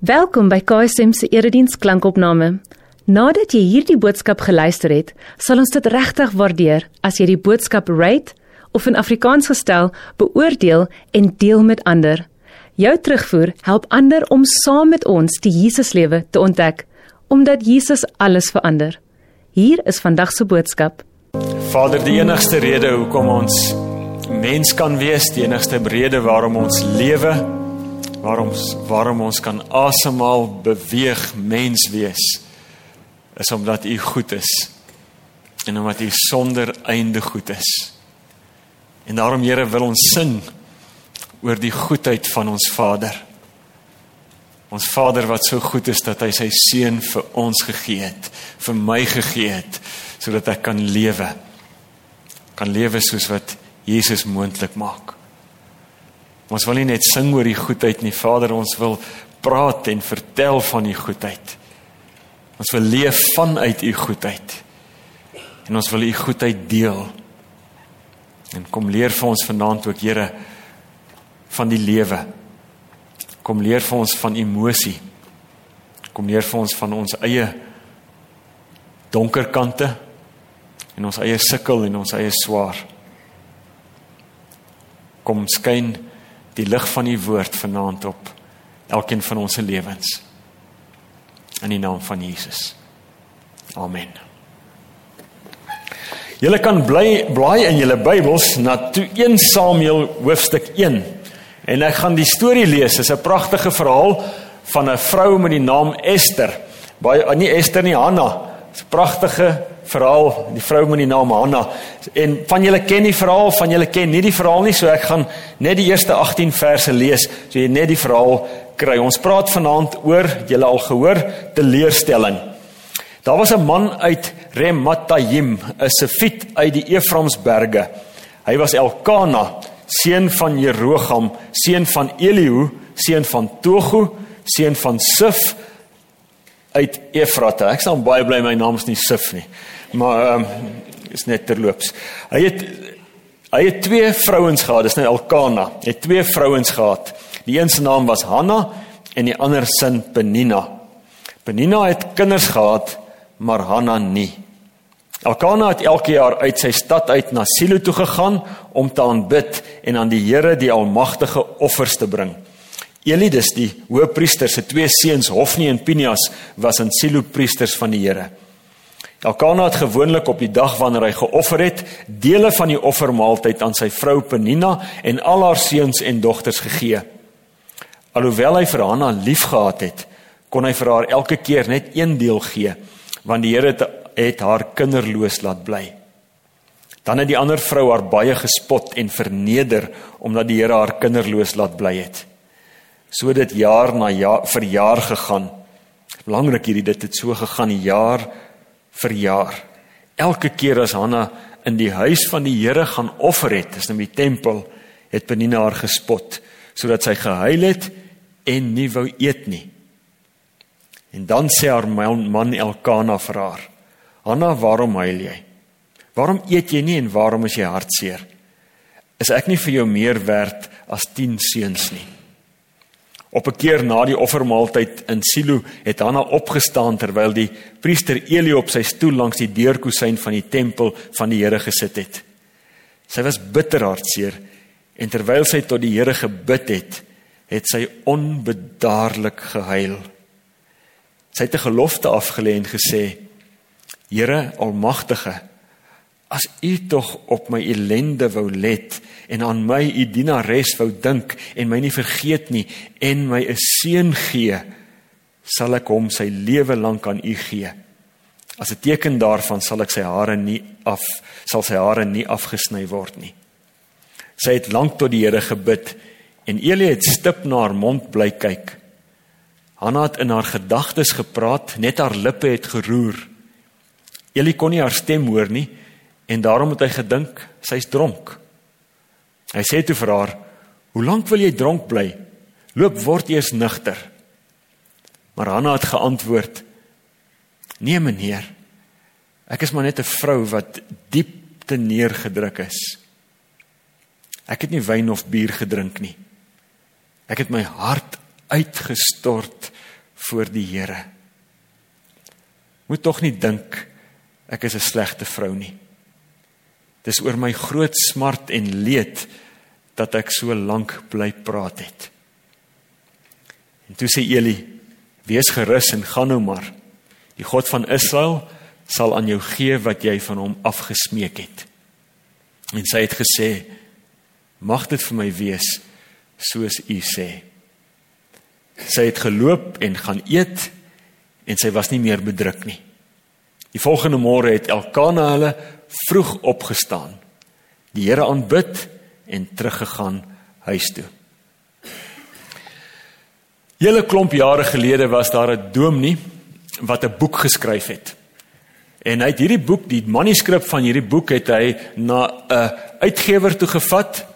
Welkom by KSM se erediens klankopname. Nadat jy hierdie boodskap geluister het, sal ons dit regtig waardeer as jy die boodskap rate of in Afrikaans gestel beoordeel en deel met ander. Jou terugvoer help ander om saam met ons die Jesuslewe te ontdek, omdat Jesus alles verander. Hier is vandag se boodskap. Vader, die enigste rede hoekom ons mens kan wees, die enigste rede waarom ons lewe waarom waarom ons kan asemhaal, beweeg, mens wees is omdat U goed is en omdat U sonder einde goed is. En daarom Here wil ons sing oor die goedheid van ons Vader. Ons Vader wat so goed is dat hy sy seun vir ons gegee het, vir my gegee het sodat ek kan lewe. Kan lewe soos wat Jesus moontlik maak. Ons wil nie net sing oor die goedheid nie, Vader, ons wil praat en vertel van u goedheid. Ons wil leef vanuit u goedheid. En ons wil u goedheid deel. En kom leer vir ons vanaand ook, Here, van die lewe. Kom leer vir ons van emosie. Kom leer vir ons van ons eie donker kante en ons eie sukkel en ons eie swaar. Kom skyn die lig van u woord vanaand op elkeen van ons se lewens. In die naam van Jesus. Amen. Julle kan bly blaai in julle Bybels na 1 Samuel hoofstuk 1. En ek gaan die storie lees. Dit is 'n pragtige verhaal van 'n vrou met die naam Ester. Baie nie Ester nie, Hanna. 'n pragtige verhaal, die vrou met die naam Hanna. En van julle ken die verhaal, van julle ken nie die verhaal nie, so ek gaan net die eerste 18 verse lees, so jy net die verhaal kry. Ons praat vanaand oor, julle al gehoor, teleurstelling. Daar was 'n man uit Rematayim, 'n Sefit uit die Efraimsberge. Hy was Elkana, seun van Jerogam, seun van Elihu, seun van Togu, seun van Sif uit Efrata. Ek staan baie bly my naam is nie Sif nie. Maar ehm um, is net terloops. Hy het hy het twee vrouens gehad, dis nou Elkana. Hy het twee vrouens gehad. Die een se naam was Hanna en die ander sin Penina. Penina het kinders gehad, maar Hanna nie. Elkana het elke jaar uit sy stad uit na Silo toe gegaan om te aanbid en aan die Here die Almagtige offers te bring. Elidus die hoëpriester se twee seuns Hofni en Pinias was in Silo priesters van die Here. Elkana het gewoonlik op die dag wanneer hy geoffer het, dele van die offermaaltyd aan sy vrou Penina en al haar seuns en dogters gegee. Alhoewel hy vir Hanna liefgehad het, kon hy vir haar elke keer net een deel gee, want die Here het haar kinderloos laat bly. Dan het die ander vrou haar baie gespot en verneder omdat die Here haar kinderloos laat bly het. So dit jaar na jaar vir jaar gegaan. Belangrik hierdie dit het so gegaan jaar vir jaar. Elke keer as Hanna in die huis van die Here gaan offer het, is in die tempel, het Penina haar gespot sodat sy gehuil het en nie wou eet nie. En dan sê haar man Elkana vir haar: "Hanna, waarom huil jy? Waarom eet jy nie en waarom is jy hartseer? Is ek nie vir jou meer werd as 10 seuns nie?" Op 'n keer na die offermaaltyd in Silo het Hanna opgestaan terwyl die priester Eli op sy stoel langs die deurkusyn van die tempel van die Here gesit het. Sy was bitter hartseer en terwyl sy tot die Here gebid het, het sy onbedaarlik gehuil. Sy het 'n gelofte afgelê en gesê: Here Almagtige, As u tog op my ellende wou let en aan my u dienares wou dink en my nie vergeet nie en my 'n seun gee, sal ek hom sy lewe lank aan u gee. As 'n teken daarvan sal ek sy hare nie af sal sy hare nie afgesny word nie. Sy het lank tot die Here gebid en Eli het stip na haar mond bly kyk. Hanna het in haar gedagtes gepraat, net haar lippe het geroer. Eli kon nie haar stem hoor nie en daarom het hy gedink sy's dronk. Hy sê toe vir haar: "Hoe lank wil jy dronk bly? Loop word eers nugter." Maar Hanna het geantwoord: "Nee meneer. Ek is maar net 'n vrou wat diep te neergedruk is. Ek het nie wyn of bier gedrink nie. Ek het my hart uitgestort voor die Here. Moet tog nie dink ek is 'n slegte vrou nie. Dis oor my groot smart en leed dat ek so lank bly praat het. En toe sê Eli: "Wees gerus en gaan nou maar. Die God van Israel sal aan jou gee wat jy van hom afgesmeek het." En sy het gesê: "Mag dit vir my wees soos u sê." Sy het geloop en gaan eet en sy was nie meer bedruk nie. Die volgende môre het Elkana hulle vroeg opgestaan, die Here aanbid en teruggegaan huis toe. Hele klomp jare gelede was daar 'n dominee wat 'n boek geskryf het. En hy het hierdie boek, die manuskrip van hierdie boek het hy na 'n uitgewer toe gevat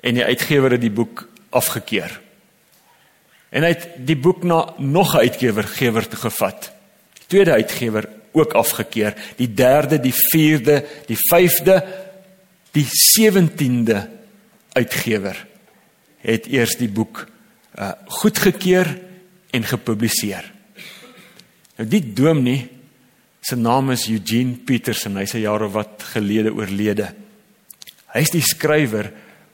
en die uitgewer het die boek afgekeur. En hy het die boek na nog 'n uitgewer gewer toe gevat. Tweede uitgewer ook afgekeur, die derde, die vierde, die vyfde, die 17de uitgewer het eers die boek uh goedgekeur en gepubliseer. Nou die dominee se naam is Eugene Peterson, hy's 'n jaar of wat gelede oorlede. Hy's die skrywer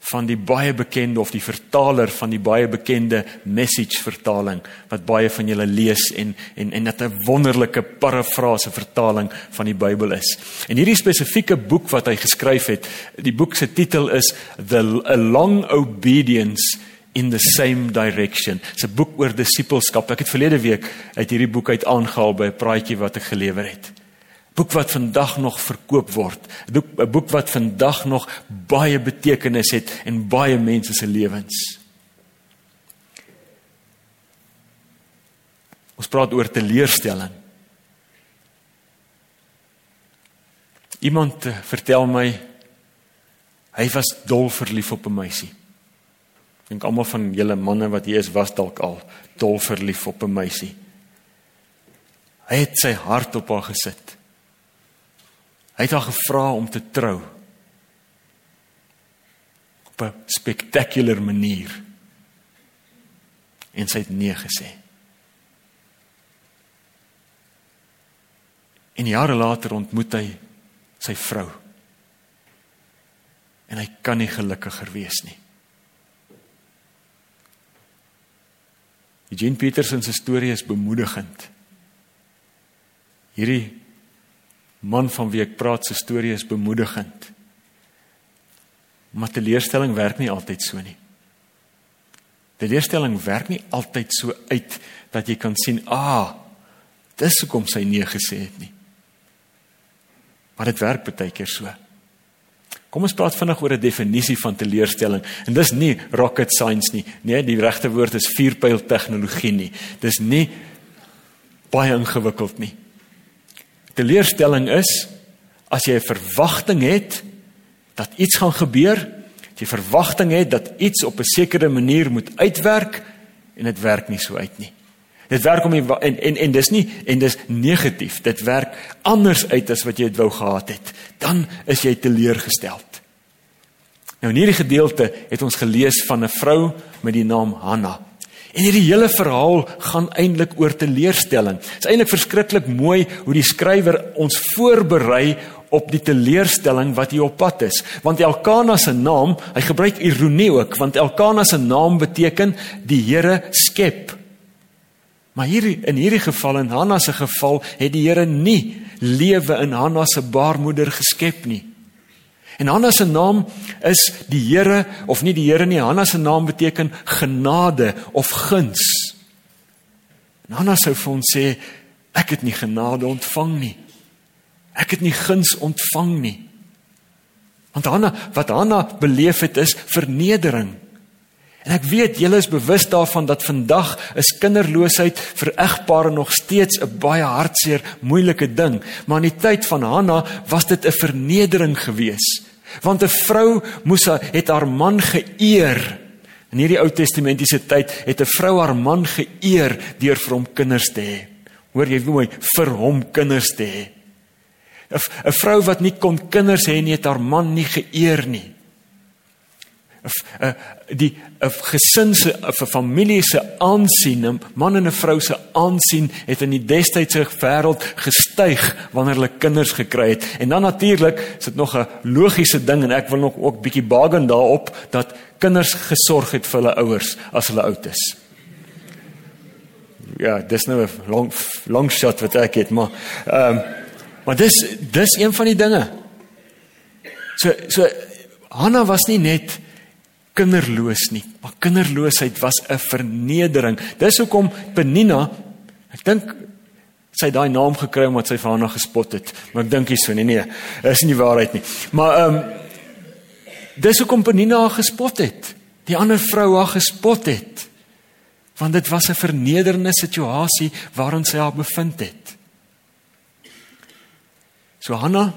van die baie bekende of die vertaler van die baie bekende message vertaling wat baie van julle lees en en en dit 'n wonderlike parafrase vertaling van die Bybel is. En hierdie spesifieke boek wat hy geskryf het, die boek se titel is The a Long Obedience in the Same Direction. Dit's 'n boek oor disippelskap. Ek het verlede week uit hierdie boek uit aangehaal by 'n praatjie wat ek gelewer het boek wat vandag nog verkoop word. 'n boek, 'n boek wat vandag nog baie betekenis het in baie mense se lewens. Ons praat oor teleurstelling. Iemand eh, vertel my hy was dol verlief op 'n meisie. Dink almal van julle manne wat hier is was dalk al dol verlief op 'n meisie. Hy het sy hart op haar gesit. Hy het haar gevra om te trou. Op 'n spektakulêre manier. En sy het nee gesê. En jare later ontmoet hy sy vrou. En hy kan nie gelukkiger wees nie. Eugene Peterson se storie is bemoedigend. Hierdie man van wie ek praat se storie is bemoedigend. Maar teleurstelling werk nie altyd so nie. Teleurstelling werk nie altyd so uit dat jy kan sien, "Ah, dis hoekom sy nee gesê het nie." Maar dit werk baie keer so. Kom ons praat vinnig oor 'n definisie van teleurstelling. En dis nie rocket science nie. Nee, die regte woord is vuurpyl tegnologie nie. Dis nie baie ingewikkeld nie teleurstelling is as jy 'n verwagting het dat iets gaan gebeur, jy verwagting het dat iets op 'n sekere manier moet uitwerk en dit werk nie so uit nie. Dit werk om en en en dis nie en dis negatief. Dit werk anders uit as wat jy dit wou gehad het. Dan is jy teleurgestel. Nou in hierdie gedeelte het ons gelees van 'n vrou met die naam Hanna. En hierdie hele verhaal gaan eintlik oor teleurstelling. Dit is eintlik verskriklik mooi hoe die skrywer ons voorberei op die teleurstelling wat hier op pad is. Want Elkana se naam, hy gebruik ironie ook, want Elkana se naam beteken die Here skep. Maar hier in hierdie geval en Hanna se geval het die Here nie lewe in Hanna se baarmoeder geskep nie. En Hanna se naam is die Here of nie die Here nie. Hanna se naam beteken genade of guns. En Hanna sou vir ons sê ek het nie genade ontvang nie. Ek het nie guns ontvang nie. Want Hanna wat Hanna beleef het is vernedering. En ek weet julle is bewus daarvan dat vandag is kinderloosheid vir egpare nog steeds 'n baie hartseer, moeilike ding, maar in die tyd van Hanna was dit 'n vernedering geweest. Want 'n vrou moes het haar man geëer. In hierdie Ou Testamentiese tyd het 'n vrou haar man geëer deur vir hom kinders te hê. Hoor jy mooi vir hom kinders te hê. 'n vrou wat nie kon kinders hê nie, het haar man nie geëer nie. 'n die 'n gesin se 'n familie se aansien, 'n man en 'n vrou se aansien het in die destydse wêreld gestyg wanneer hulle kinders gekry het. En dan natuurlik is dit nog 'n logiese ding en ek wil nog ook bietjie baken daarop dat kinders gesorg het vir hulle ouers as hulle oud is. Ja, dis nou 'n long long shot wat ek het, maar ehm um, maar dis dis een van die dinge. So so Hanna was nie net kinderloos nie. Maar kinderloosheid was 'n vernedering. Dis hoekom Penina, ek dink sy daai naam gekry omdat sy vir haar gespot het, maar ek dink nie so nie. Nee, is nie waarheid nie. Maar ehm um, dis hoekom Penina haar gespot het. Die ander vrou haar gespot het. Want dit was 'n vernederende situasie waarin sy haar bevind het. So Hanna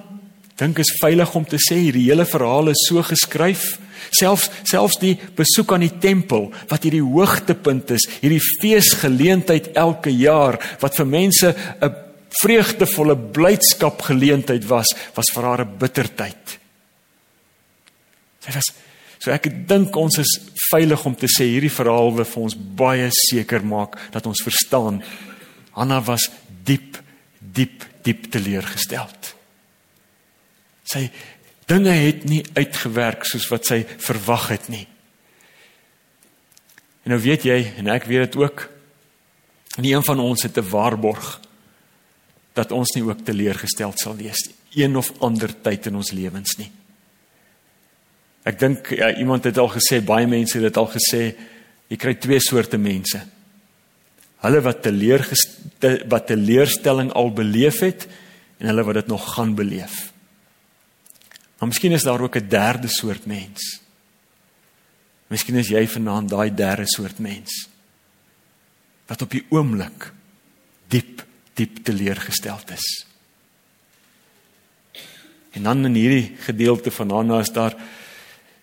dink is veilig om te sê hierdie hele verhaal is so geskryf selfs selfs die besoek aan die tempel wat hierdie hoogtepunt is, hierdie feesgeleentheid elke jaar wat vir mense 'n vreugdevolle blydskap geleentheid was, was vir haar 'n bitter tyd. Sy was so ek dink ons is veilig om te sê hierdie verhaal wil vir ons baie seker maak dat ons verstaan Hanna was diep diep diep teleurgesteld. Sy dinge het nie uitgewerk soos wat sy verwag het nie. En nou weet jy en ek weet dit ook. Nie een van ons het 'n waarborg dat ons nie ook teleurgesteld sal wees nie, een of ander tyd in ons lewens nie. Ek dink ja, iemand het al gesê, baie mense het dit al gesê, jy kry twee soorte mense. Hulle wat teleurgestel wat teleurstelling al beleef het en hulle wat dit nog gaan beleef. Maar miskien is daar ook 'n derde soort mens. Miskien is jy vanaand daai derde soort mens wat op die oomblik diep diep teleurgesteld is. En dan in hierdie gedeelte van Hanna is daar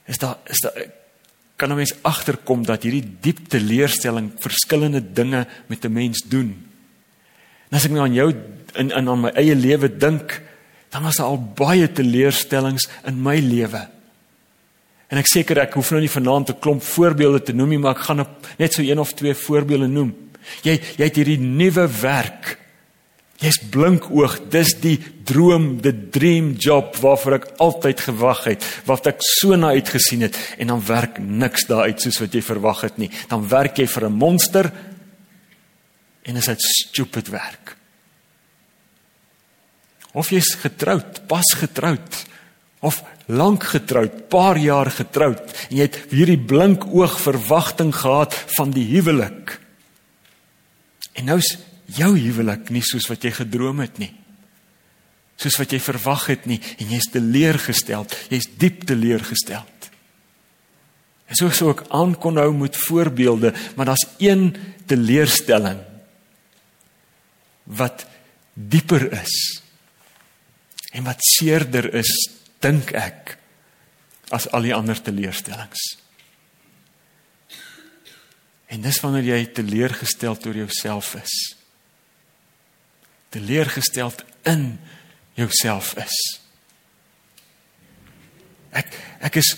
is daar is daar kan 'n mens agterkom dat hierdie diep teleurstelling verskillende dinge met 'n mens doen. En as ek nou aan jou in in aan my eie lewe dink, dan was daar al baie teleurstellings in my lewe. En ek seker ek hoef nou nie vanaand 'n klomp voorbeelde te noem nie, maar ek gaan net so een of twee voorbeelde noem. Jy jy het hierdie nuwe werk. Jy's blink oog, dis die droom, the dream job waarvoor ek altyd gewag het, wat ek so na uitgesien het en dan werk niks daar uit soos wat jy verwag het nie. Dan werk jy vir 'n monster en is dit stupid werk. Of jy's getroud, pas getroud of lank getroud, paar jaar getroud en jy het hierdie blink oog verwagting gehad van die huwelik. En nou's jou huwelik nie soos wat jy gedroom het nie. Soos wat jy verwag het nie en jy's teleurgestel, jy's diep teleurgestel. En so sou ek aankon hou met voorbeelde, maar daar's een teleurstelling wat dieper is En wat seerder is, dink ek, as al die ander teleurstellings. En dis wanneer jy teleurgestel oor jouself is. Teleurgestel in jouself is. Ek ek is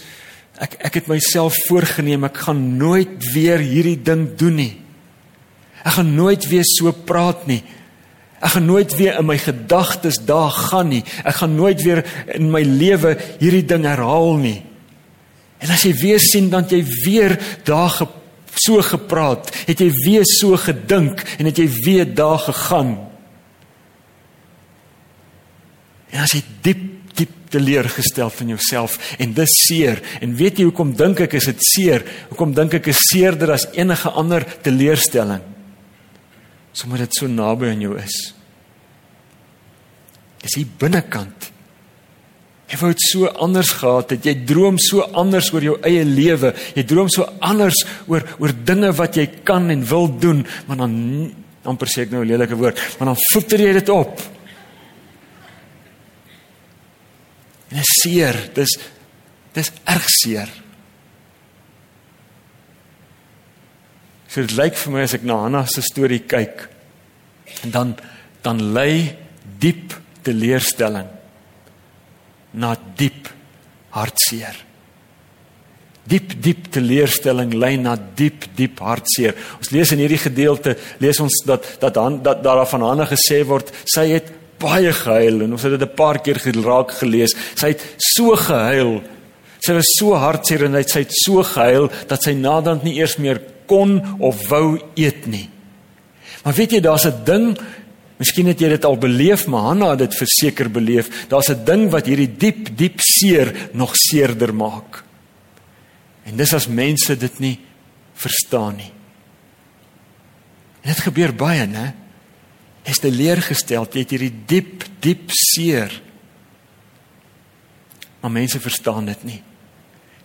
ek ek het myself voorgenem ek gaan nooit weer hierdie ding doen nie. Ek gaan nooit weer so praat nie. Ek gaan nooit weer in my gedagtes daar gaan nie. Ek gaan nooit weer in my lewe hierdie ding herhaal nie. En as jy weer sien dan jy weer daar ge, so gepraat, het jy weer so gedink en het jy weer daar gegaan. En as jy diep diep teleurgestel van jouself en dis seer en weet jy hoekom dink ek is dit seer? Hoekom dink ek is seerder as enige ander teleurstelling? Sommer dit so naby aan jou is. Dis hier binnekant. Jy wou dit so anders gehad het. Jy droom so anders oor jou eie lewe. Jy droom so anders oor oor dinge wat jy kan en wil doen, maar dan amper sê ek nou 'n lelike woord, maar dan voeter jy dit op. En dit is seer. Dis dis erg seer. So dit lyk vir my as ek na Hanna se storie kyk dan dan lê diep teleurstelling na diep hartseer. Diep diep teleurstelling lei na diep diep hartseer. Ons lees in hierdie gedeelte lees ons dat dat dan dat daar van Hanna gesê word sy het baie gehuil en ons het dit 'n paar keer geraak gelees. Sy het so gehuil. Sy was so hartseer en sy het so gehuil dat sy naderhand nie eers meer kon of wou eet nie. Maar weet jy daar's 'n ding Miskien het jy dit al beleef, maar Hanna het dit verseker beleef. Daar's 'n ding wat hierdie diep, diep seer nog seerder maak. En dis as mense dit nie verstaan nie. En dit gebeur baie, né? Jy's teleurgestel, jy het hierdie diep, diep seer. Maar mense verstaan dit nie.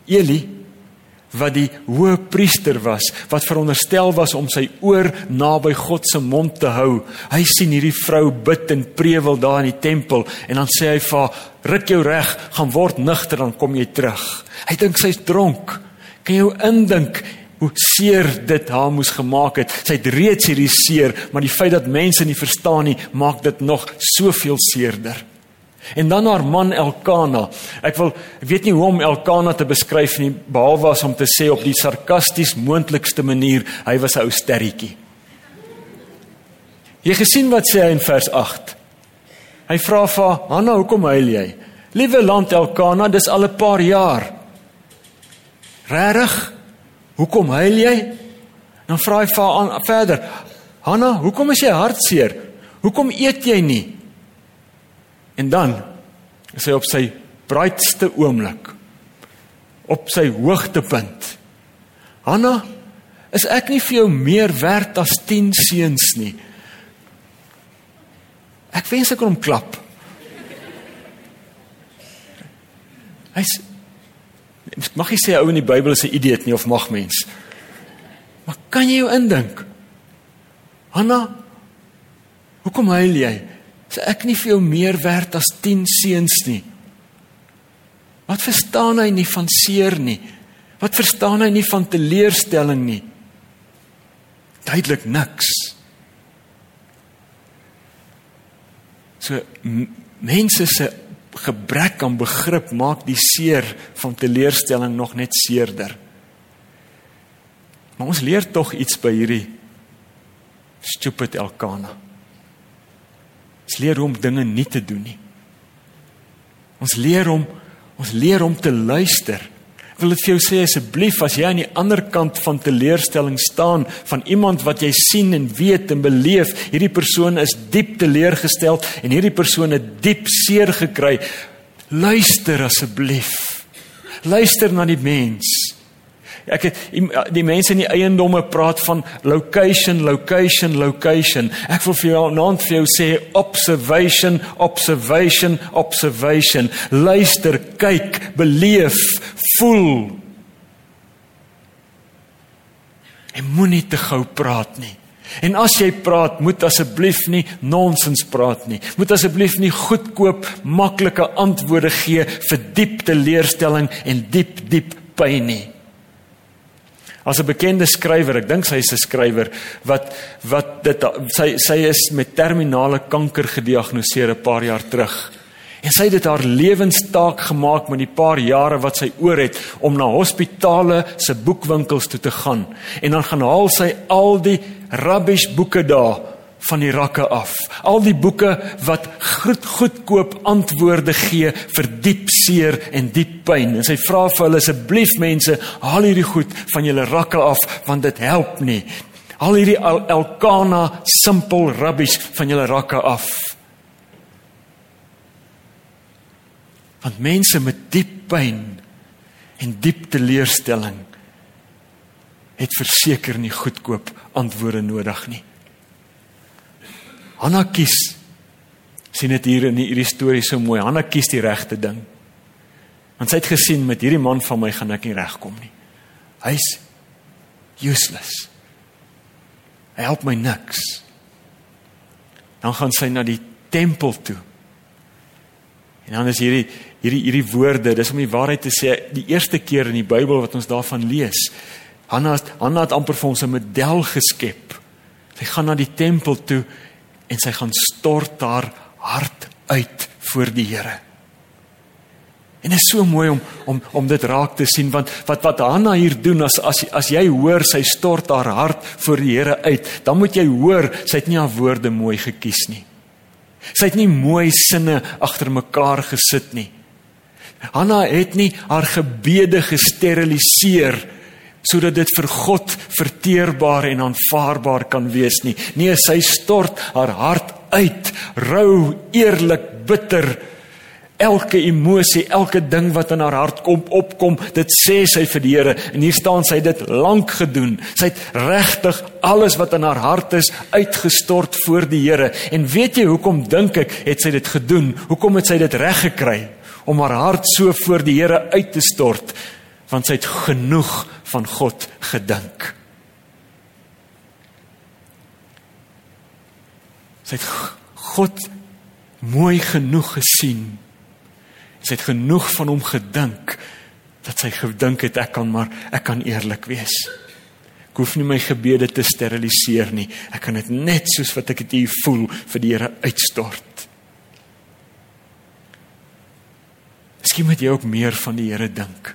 Eli wat die hoë priester was wat veronderstel was om sy oor naby God se mond te hou. Hy sien hierdie vrou bid en prewel daar in die tempel en dan sê hy vir haar: "Ruk jou reg, gaan word nugter dan kom jy terug." Hy dink sy's dronk. Kan jy indink hoe seer dit haar moes gemaak het? Sy het reeds hierdie seer, maar die feit dat mense nie verstaan nie, maak dit nog soveel seerder. En dan haar man Elkana. Ek wil ek weet nie hoe om Elkana te beskryf nie behalwe as om te sê op die sarkasties moontlikste manier, hy was 'n ou sterretjie. Jy gesien wat sê hy in vers 8. Hy vra vir Hanna, "Hoekom huil jy?" Liewe land Elkana, dis al 'n paar jaar. Regtig? Hoekom huil jy? Dan vra hy vir haar verder, "Hanna, hoekom is jy hartseer? Hoekom eet jy nie?" En dan is hy op sy braaitste oomblik op sy hoogtepunt. Hanna, is ek nie vir jou meer werd as 10 seuns nie? Ek wens ek kon hom klap. Hy's mag jy sê ou in die Bybel is 'n idioot nie of mag mens? Maar kan jy jou indink? Hanna, hoekom huil jy? Is ek nie vir jou meer werd as 10 seuns nie? Wat verstaan hy nie van seer nie? Wat verstaan hy nie van teleurstelling nie? Duidelik niks. So mense se gebrek aan begrip maak die seer van teleurstelling nog net seerder. Maar ons leer tog iets by hierdie stupid Elkana. Ons leer hom dinge nie te doen nie. Ons leer hom ons leer hom te luister. Ek wil dit vir jou sê asseblief as jy aan die ander kant van teleurstelling staan van iemand wat jy sien en weet en beleef, hierdie persoon is diep teleurgestel en hierdie persoon het diep seer gekry. Luister asseblief. Luister na die mens. Ek het die mense in die eiendomme praat van location, location, location. Ek wil vir jou naand vir jou sê observation, observation, observation. Luister, kyk, beleef, voel. En moenie te gou praat nie. En as jy praat, moet asseblief nie nonsens praat nie. Moet asseblief nie goedkoop, maklike antwoorde gee vir diep teleurstelling en diep diep pyn nie. As 'n bekende skrywer, ek dink sy is 'n skrywer wat wat dit sy sy is met terminale kanker gediagnoseer 'n paar jaar terug. En sy het dit haar lewenstaak gemaak met die paar jare wat sy oor het om na hospitale se boekwinkels toe te gaan. En dan gaan haal sy al die rubbish boeke daar van die rakke af. Al die boeke wat goed goedkoop antwoorde gee vir diep seer en diep pyn. En sy vra vir hulle asseblief mense, haal hierdie goed van julle rakke af want dit help nie. Haal hierdie Elkana simpel rubbish van julle rakke af. Want mense met diep pyn en diep teleurstelling het verseker nie goedkoop antwoorde nodig nie. Hanna kies sien dit hier in hierdie storie so mooi. Hanna kies die regte ding. Want sy het gesien met hierdie man van my gaan ek nie regkom nie. Hy's useless. Hy help my niks. Dan gaan sy na die tempel toe. En dan is hierdie hierdie hierdie woorde, dis om die waarheid te sê, die eerste keer in die Bybel wat ons daarvan lees. Hanna Hanna het amper vir ons 'n model geskep. Sy gaan na die tempel toe en sy gaan stort haar hart uit voor die Here. En dit is so mooi om om om dit raak te sien want wat wat Hanna hier doen as as as jy hoor sy stort haar hart voor die Here uit, dan moet jy hoor sy het nie haar woorde mooi gekies nie. Sy het nie mooi sinne agter mekaar gesit nie. Hanna het nie haar gebede gesteriliseer sodat dit vir God verteerbaar en aanvaarbaar kan wees nie. Nee, sy stort haar hart uit, rou, eerlik, bitter. Elke emosie, elke ding wat in haar hart kom opkom, dit sê sy vir die Here en hier staan sy dit lank gedoen. Sy het regtig alles wat in haar hart is uitgestort voor die Here. En weet jy hoekom dink ek het sy dit gedoen? Hoekom het sy dit reg gekry om haar hart so voor die Here uit te stort? Want sy het genoeg van God gedink. Sy het God mooi genoeg gesien. Sy het genoeg van hom gedink dat sy gedink het ek kan maar ek kan eerlik wees. Ek hoef nie my gebede te steriliseer nie. Ek kan dit net soos wat ek dit hier voel vir die Here uitstort. Miskien moet jy ook meer van die Here dink.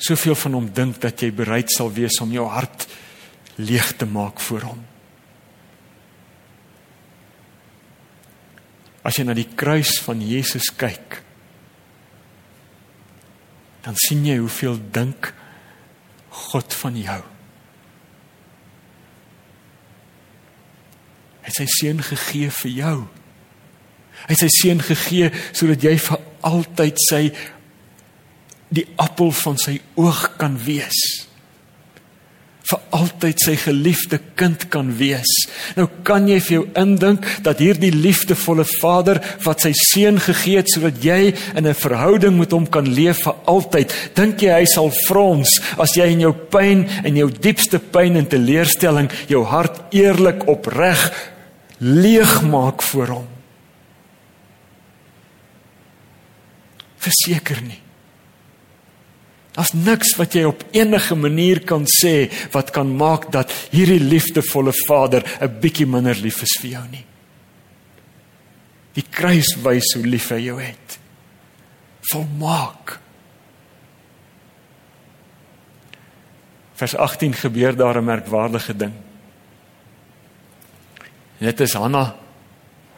Soveel van hom dink dat jy bereid sal wees om jou hart leeg te maak vir hom. As jy na die kruis van Jesus kyk, dan sien jy hoeveel dink God van jou. Hy het sy seun gegee vir jou. Hy het sy seun gegee sodat jy vir altyd sy die appel van sy oog kan wees vir altyd sy geliefde kind kan wees. Nou kan jy vir jou indink dat hierdie liefdevolle Vader wat sy seun gegee het sodat jy in 'n verhouding met hom kan leef vir altyd, dink jy hy sal frons as jy in jou pyn en jou diepste pyn en teleurstelling jou hart eerlik opreg leeg maak voor hom? Verseker nie. Daar's niks wat jy op enige manier kan sê wat kan maak dat hierdie liefdevolle Vader 'n bietjie minder lief is vir jou nie. Die kruis wys hoe lief hy jou het. Volmaak. Vers 18 gebeur daar 'n merkwaardige ding. Dit is Hanna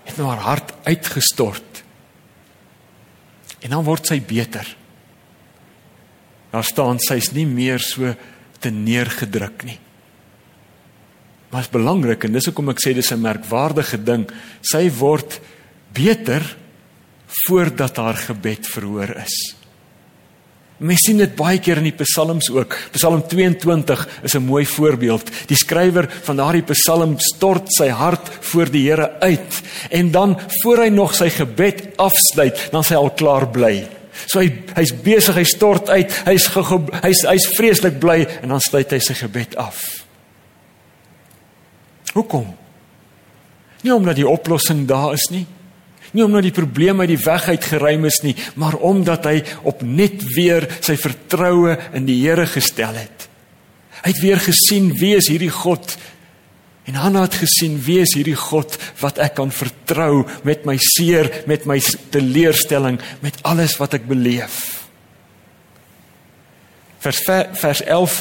het nou haar hart uitgestort. En dan word sy beter. Daar staan sy's nie meer so te neergedruk nie. Maar is belangrik en dis hoekom ek sê dis 'n merkwaardige ding. Sy word beter voordat haar gebed verhoor is. Mens sien dit baie keer in die psalms ook. Psalm 22 is 'n mooi voorbeeld. Die skrywer van daardie psalm stort sy hart voor die Here uit en dan voor hy nog sy gebed afsluit, dan sy al klaar bly. So hy hy's besig, hy stort uit. Hy's hy's hy's vreeslik bly en dan sluit hy sy gebed af. Hoekom? Nie omdat die oplossing daar is nie. Nie omdat die probleem uit die weg uit geruim is nie, maar omdat hy opnuut weer sy vertroue in die Here gestel het. Hy het weer gesien wie is hierdie God En Hanna het gesien wie is hierdie God wat ek kan vertrou met my seer, met my teleurstelling, met alles wat ek beleef. Vers vers 11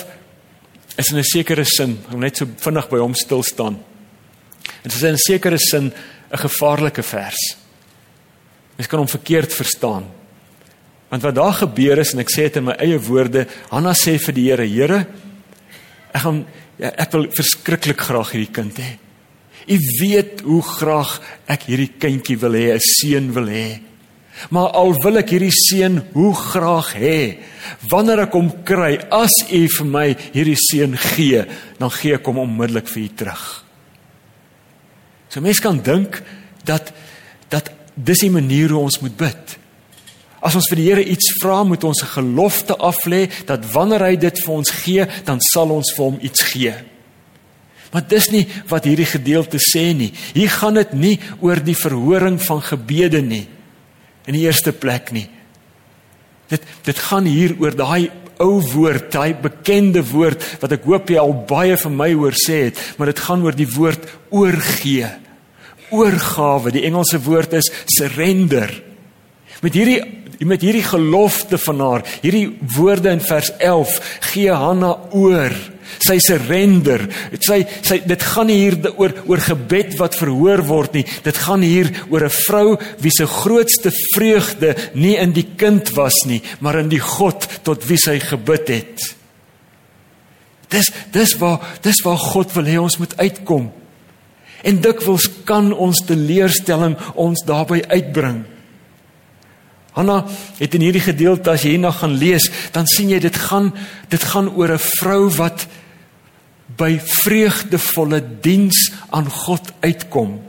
is in 'n sekere sin, om net so vinnig by hom stil staan. Dit is in 'n sekere sin 'n gevaarlike vers. Mens kan hom verkeerd verstaan. Want wat daar gebeur is en ek sê dit in my eie woorde, Hanna sê vir die Here, Here, ek gaan Ja, ek wil verskriklik graag hierdie kind hê. U weet hoe graag ek hierdie kindjie wil hê, 'n seun wil hê. Maar al wil ek hierdie seun hoe graag hê, wanneer ek hom kry, as u vir my hierdie seun gee, dan gee ek hom onmiddellik vir u terug. So mense kan dink dat dat dis die manier hoe ons moet bid. As ons vir die Here iets vra, moet ons 'n gelofte aflê dat wanneer hy dit vir ons gee, dan sal ons vir hom iets gee. Maar dis nie wat hierdie gedeelte sê nie. Hier gaan dit nie oor die verhoring van gebede nie. In die eerste plek nie. Dit dit gaan hier oor daai ou woord, daai bekende woord wat ek hoop jy al baie van my hoor sê het, maar dit gaan oor die woord oorgee. oorgawe. Die Engelse woord is surrender. Met hierdie met hierdie gelofte van haar, hierdie woorde in vers 11 gee Hanna oor. Sy surrender. Sy sy dit gaan nie hier oor oor gebed wat verhoor word nie. Dit gaan hier oor 'n vrou wie se grootste vreugde nie in die kind was nie, maar in die God tot wie sy gebid het. Dis dis waar dis waar God wil hê ons moet uitkom. En dikwels kan ons teleurstelling ons daarbey uitbring. Hanna het in hierdie gedeelte as jy hierna gaan lees, dan sien jy dit gaan dit gaan oor 'n vrou wat by vreugdevolle diens aan God uitkom.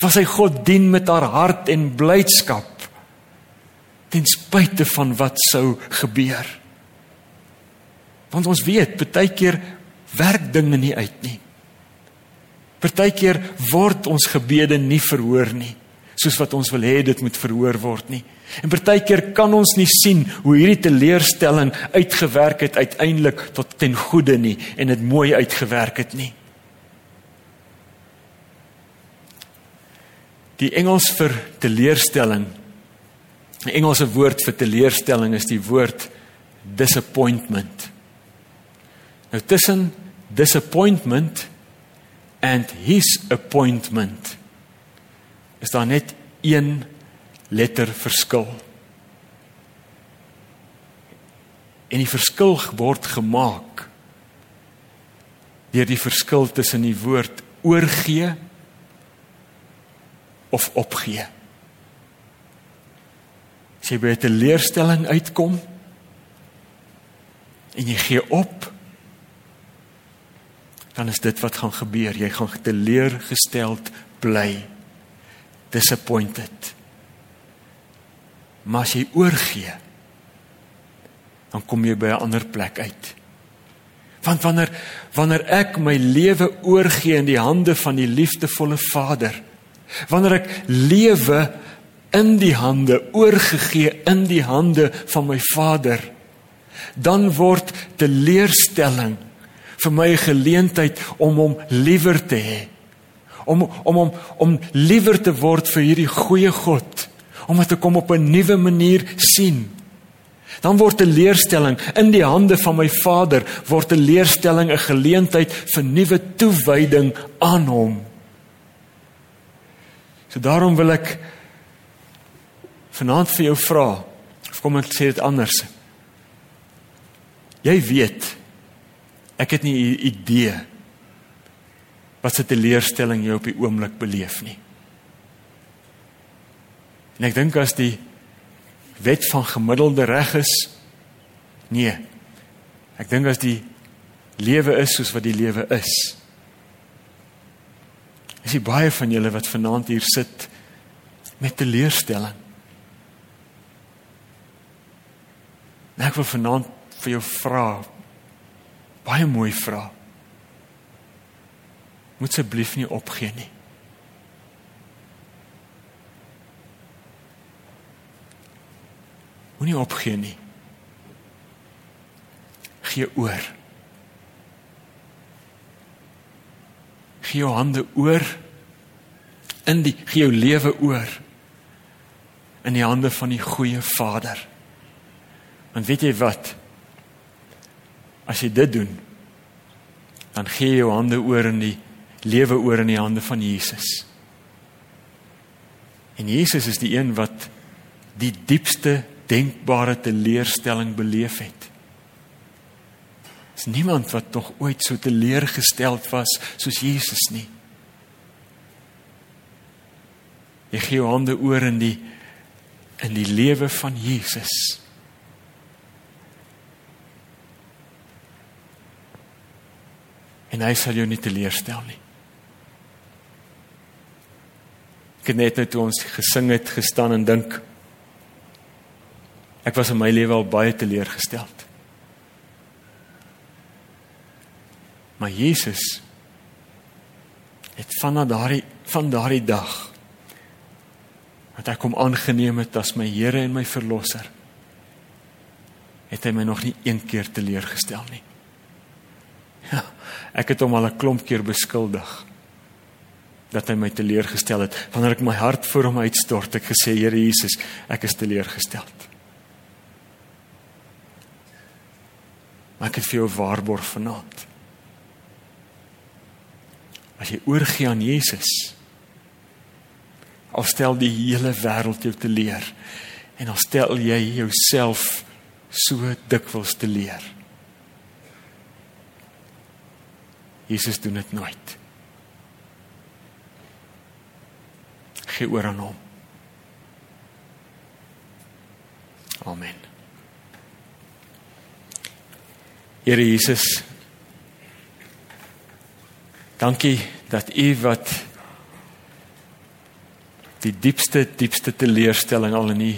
Was hy God dien met haar hart en blydskap ten spyte van wat sou gebeur. Want ons weet, baie keer werk dinge nie uit nie. Partykeer word ons gebede nie verhoor nie, soos wat ons wil hê dit moet verhoor word nie. En partykeer kan ons nie sien hoe hierdie teleurstelling uitgewerk het uiteindelik tot ten goeie nie en dit mooi uitgewerk het nie. Die Engels vir teleurstelling. Die Engelse woord vir teleurstelling is die woord disappointment. Nou tussen disappointment and his appointment is daar net een letter verskil. En die verskil word gemaak deur die verskil tussen die woord oorgee of opgee. As jy by 'n leerstelling uitkom en jy gee op, dan is dit wat gaan gebeur. Jy gaan teleurgesteld bly. Disappointed. Maar as jy oorgee, dan kom jy by 'n ander plek uit. Want wanneer wanneer ek my lewe oorgee in die hande van die liefdevolle Vader, wanneer ek lewe in die hande oorgegee in die hande van my Vader, dan word teleurstelling vir my 'n geleentheid om hom liewer te hê. Om om om om liewer te word vir hierdie goeie God omdat ek hom op 'n nuwe manier sien. Dan word 'n leerstelling in die hande van my Vader word 'n leerstelling 'n geleentheid vir nuwe toewyding aan hom. So daarom wil ek vanaand vir jou vra of kom ek sê dit anders. Jy weet ek het nie 'n idee wat se teleurstelling jy op die oomblik beleef nie. En ek dink as die wet van gemiddelde reg is, nee. Ek dink as die lewe is soos wat die lewe is. Is jy baie van julle wat vanaand hier sit met teleurstelling? En ek wil vanaand vir jou vra baie mooi vra. Moet asseblief nie opgee nie. Moenie opgee nie. Gee oor. Gee jou hande oor in die gee jou lewe oor in die hande van die goeie Vader. Want weet jy wat? As jy dit doen, dan gee jy jou hande oor in die lewe oor in die hande van Jesus. En Jesus is die een wat die diepste denkbare teleurstelling beleef het. Is niemand wat tog ooit so teleurgesteld was soos Jesus nie. Jy gee jou hande oor in die in die lewe van Jesus. En hy sal jou nie teleurstel nie. Ek het net nou toe ons gesing het gestaan en dink Ek was in my lewe al baie teleurgesteld. Maar Jesus het van daardie van daardie dag wat ek hom aangeneem het as my Here en my verlosser het hy my nog nie een keer teleurgestel nie. Ja, ek het hom al 'n klomp keer beskuldig. Dat hy my teleurgestel het. Wanneer ek my hart voor hom uitstort, ek gesê Here Jesus, ek is teleurgestel. Maar ek het vir jou waarborg vanaand. As jy oorgie aan Jesus, al stel die hele wêreld jou te leer en al stel jy jouself so dikwels te leer. Jesus doen dit nooit. Gee oor aan hom. Amen. Here Jesus. Dankie dat U wat die diepste diepste teleurstelling al in U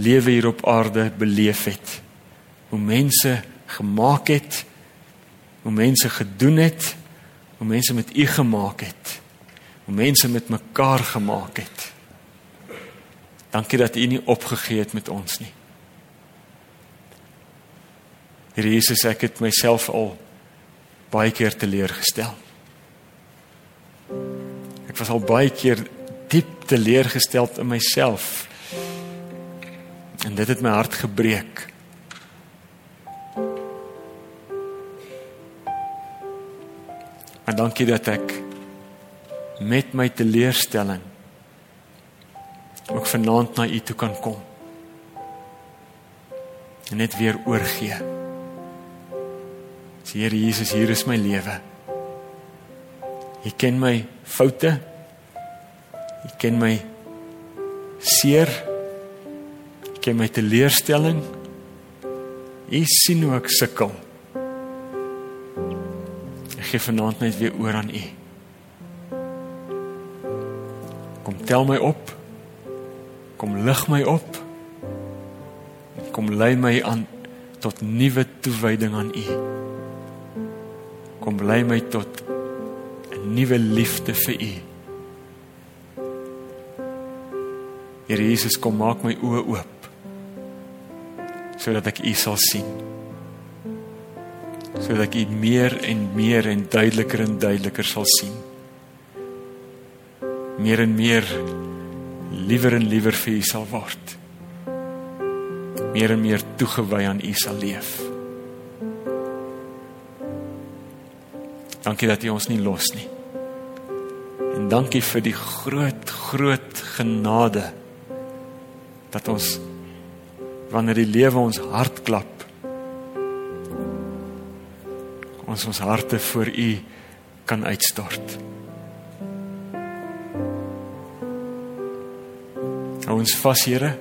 lewe hier op aarde beleef het. Hoe mense gemaak het, hoe mense gedoen het, hoe mense met U gemaak het, hoe mense met mekaar gemaak het. Dankie dat U nie opgegee het met ons nie. Here Jesus, ek het myself al baie keer teleurgestel. Ek was al baie keer diep teleurgestel in myself. En dit het my hart gebreek. Maar dankie dat ek met my teleurstelling ook vanaand na U toe kan kom. En net weer oorgee. Sê Here Jesus, hier is my lewe. U ken my foute. U ken my seer. U ken my teleurstelling. U sien hoe ek sukkel. Ek gee vanaand net weer oor aan U. tel my op. Kom lig my op. Kom lei my aan tot nuwe toewyding aan U kom lei my tot 'n nuwe liefde vir U. Here Jesus, kom maak my oë oop sodat ek U sal sien. Sodat ek U meer en meer en duideliker en duideliker sal sien. Meer en meer liewer en liewer vir U sal word. Meer en meer toegewy aan U sal leef. Dankie dat U ons nie los nie. En dankie vir die groot groot genade dat ons wanneer die lewe ons hart klap ons ons harte voor U kan uitstort. Ons vas, Here,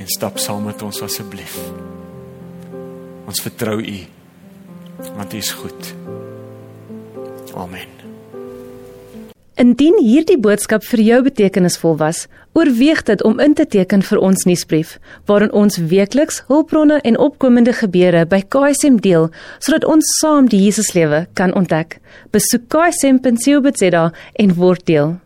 en stap saam met ons asseblief. Ons vertrou U want U is goed. Amen. Indien hierdie boodskap vir jou betekenisvol was, oorweeg dit om in te teken vir ons nuusbrief, waarin ons weekliks hulpbronne en opkomende gebeure by KSM deel, sodat ons saam die Jesuslewe kan ontdek. Besoek ksm.co.za en word deel.